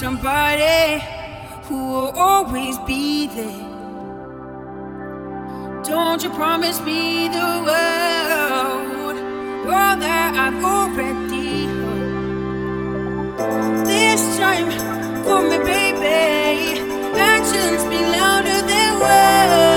somebody who will always be there. Don't you promise me the world, all that I've already heard. This time, for me, baby, actions be louder than words.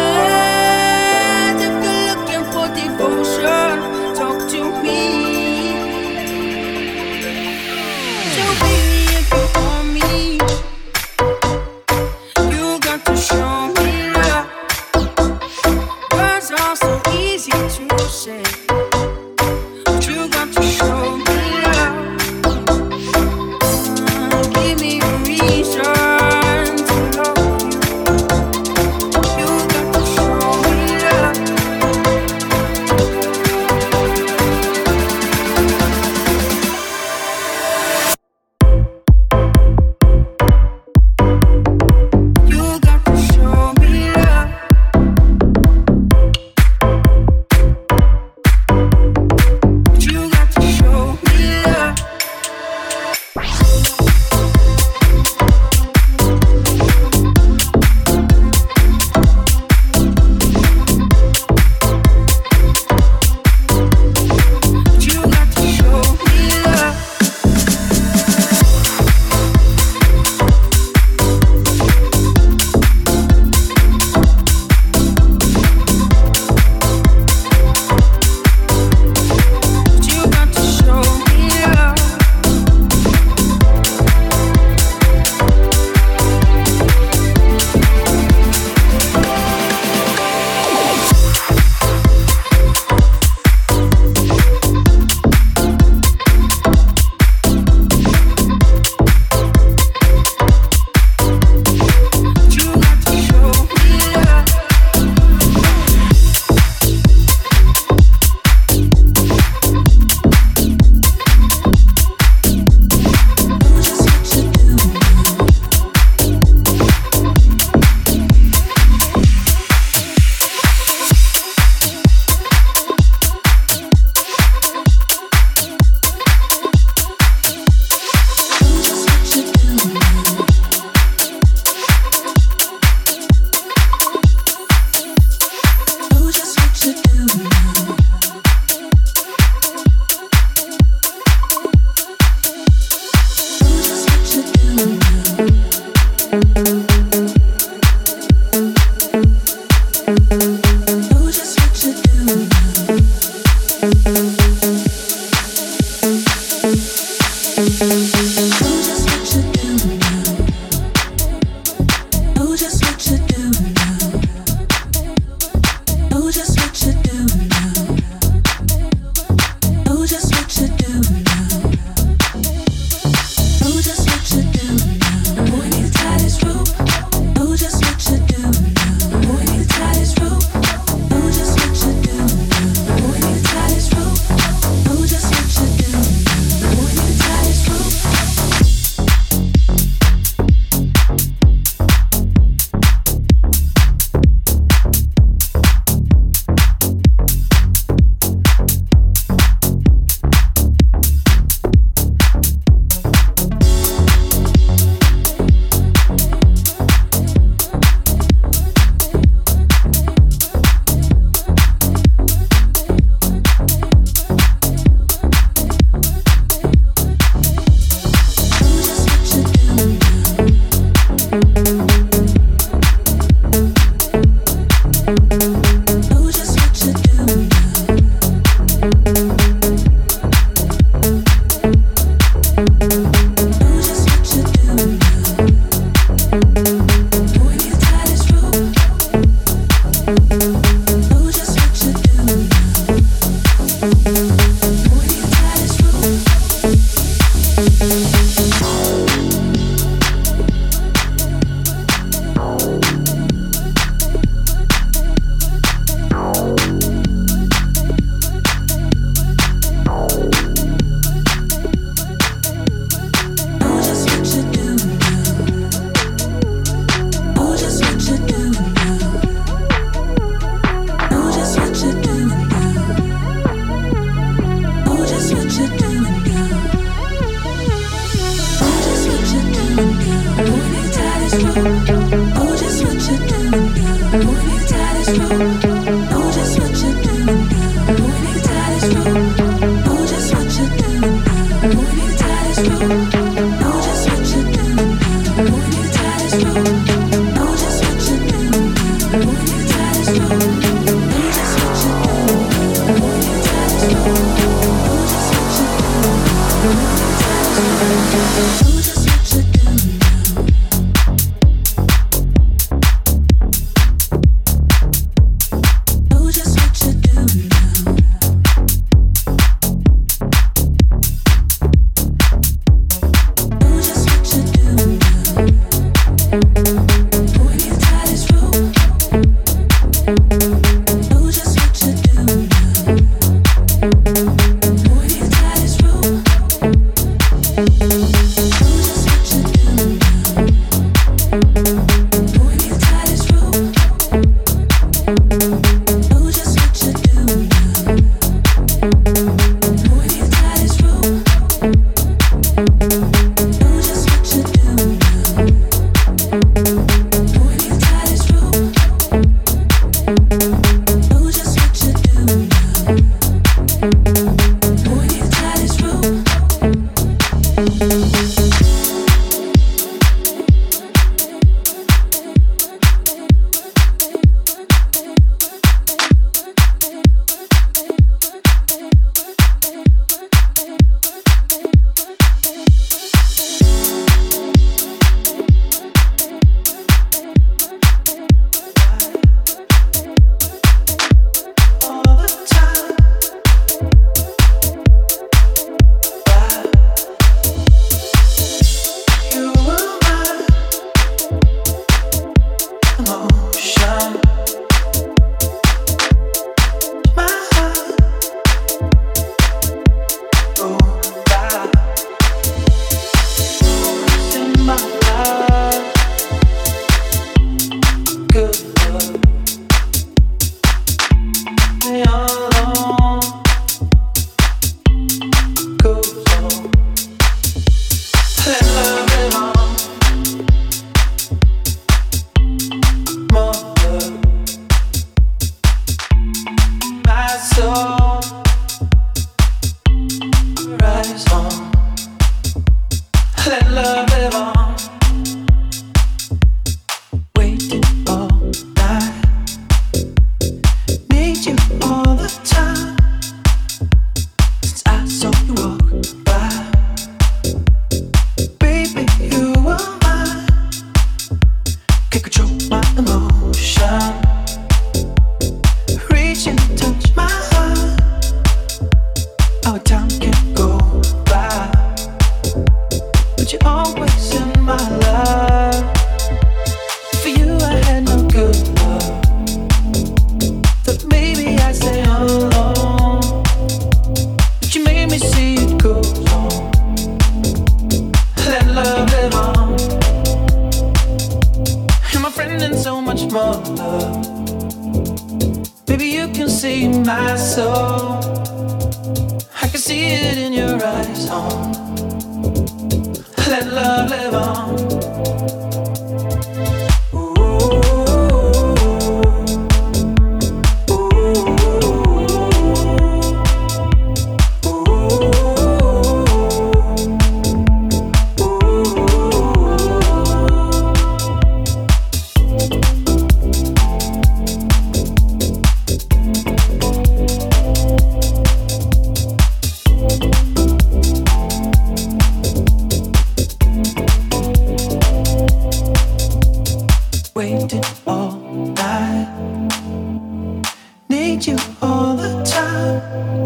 need you all the time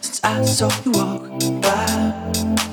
since I saw you walk by.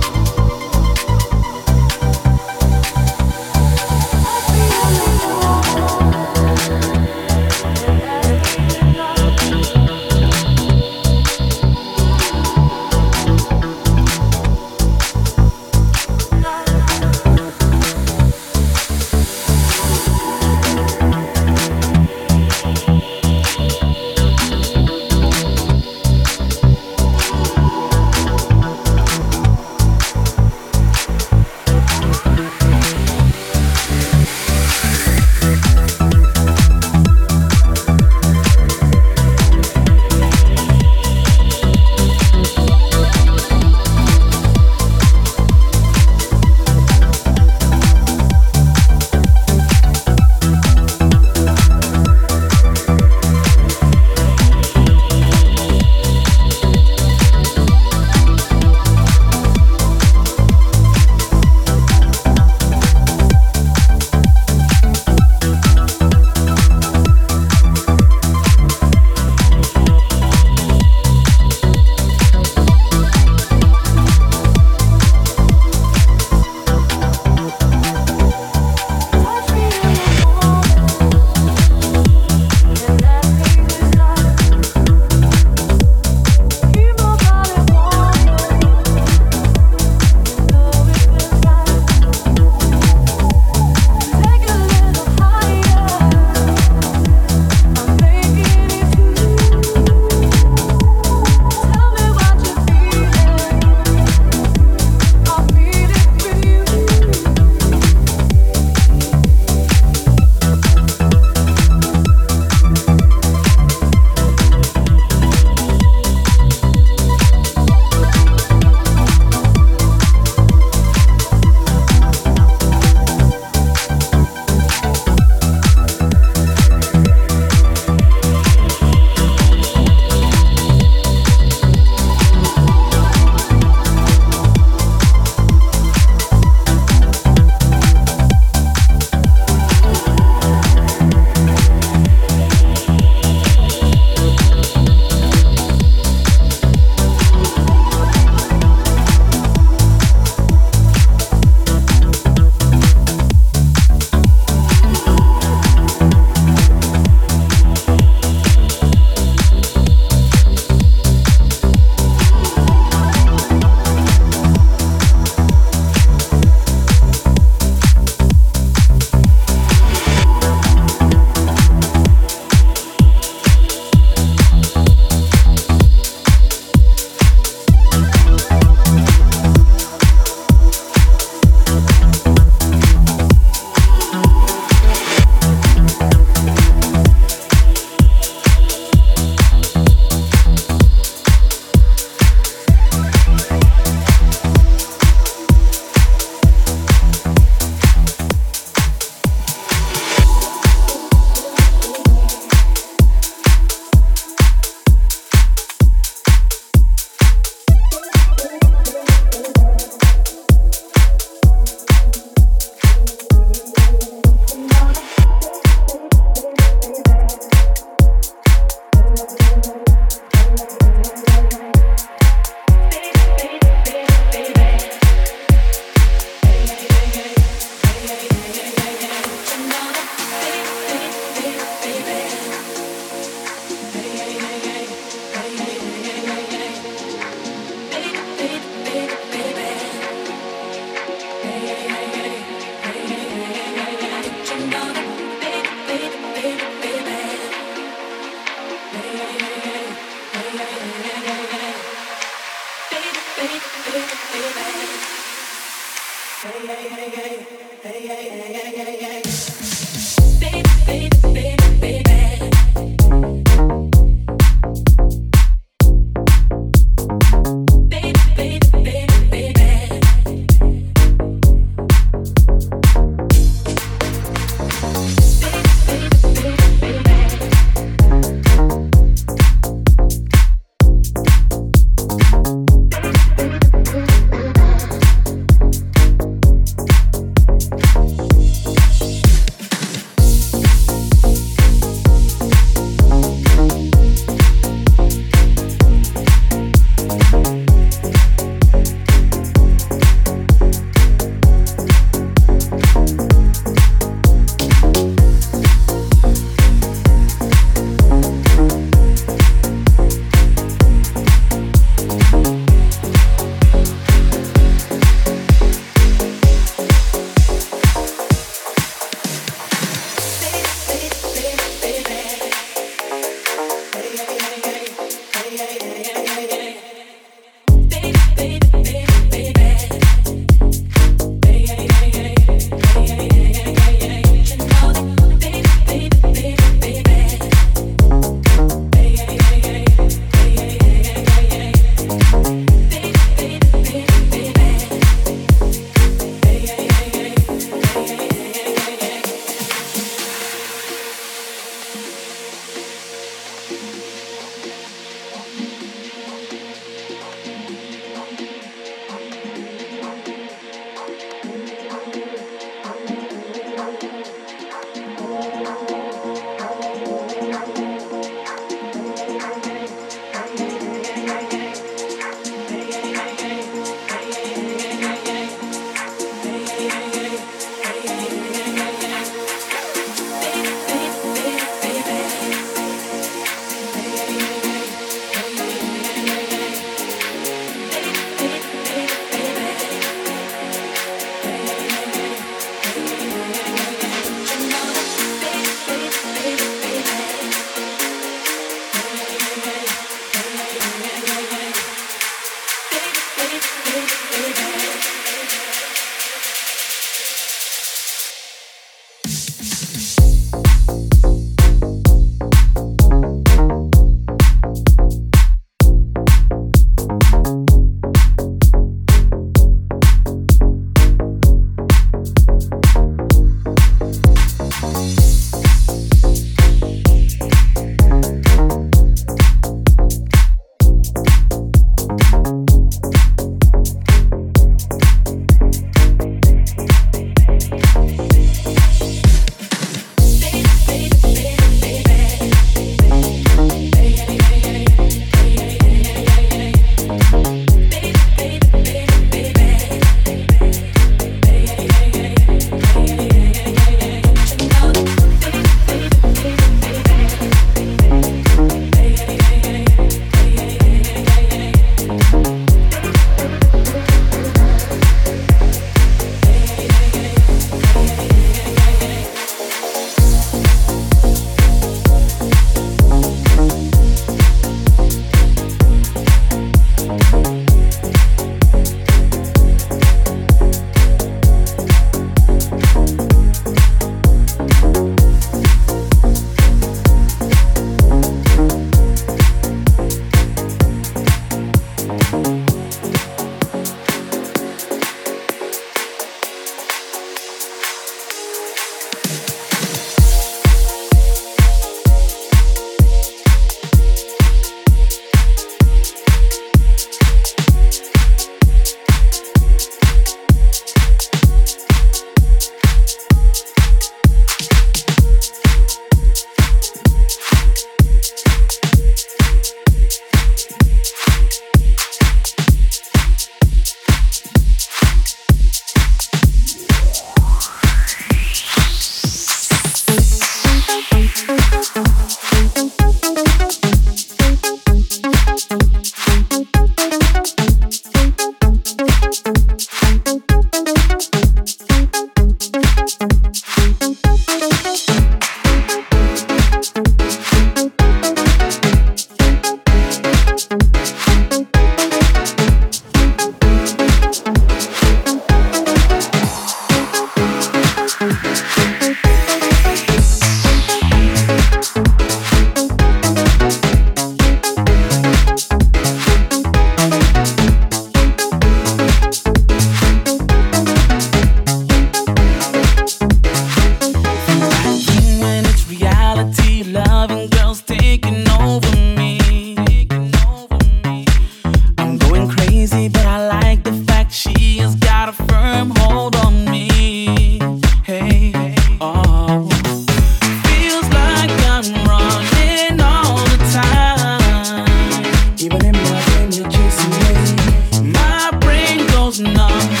Shoes.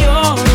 Already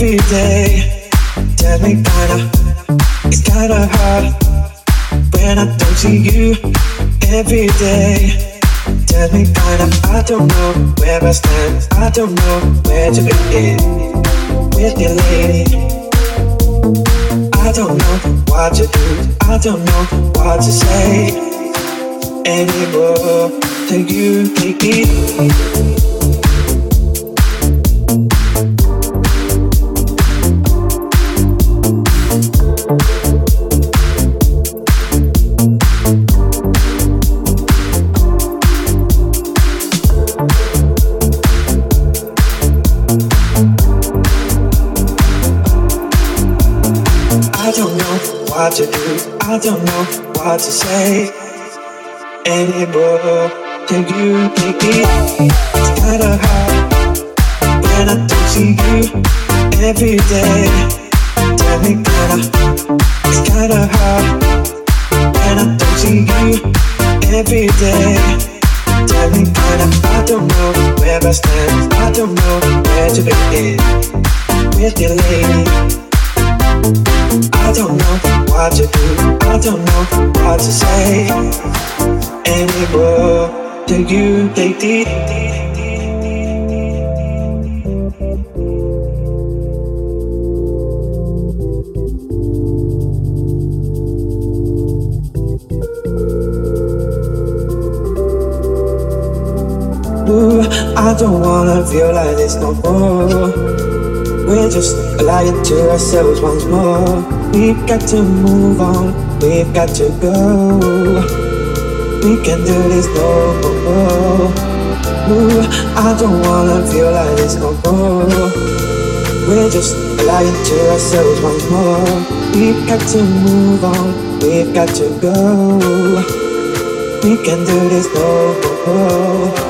every day. Tell me kinda, it's kinda hard when I don't see you every day. Tell me kinda, I don't know where I stand. I don't know where to begin with your lady. I don't know what to do. I don't know what to say anymore. Till you take it. What to say anymore. Till you take it. It's kinda hard when I don't see you every day. Tell me kinda. It's kinda hard when I don't see you every day. Tell me kinda. I don't know where I stand. I don't know where to begin with your lady. I don't know what to do. I don't know what to say anymore. You. Ooh, I don't wanna feel like this no more. We're just lying to ourselves once more. We've got to move on, we've got to go. We can do this no more. Ooh, I don't wanna feel like this no more. We're just lying to ourselves once more. We've got to move on, we've got to go. We can do this no more.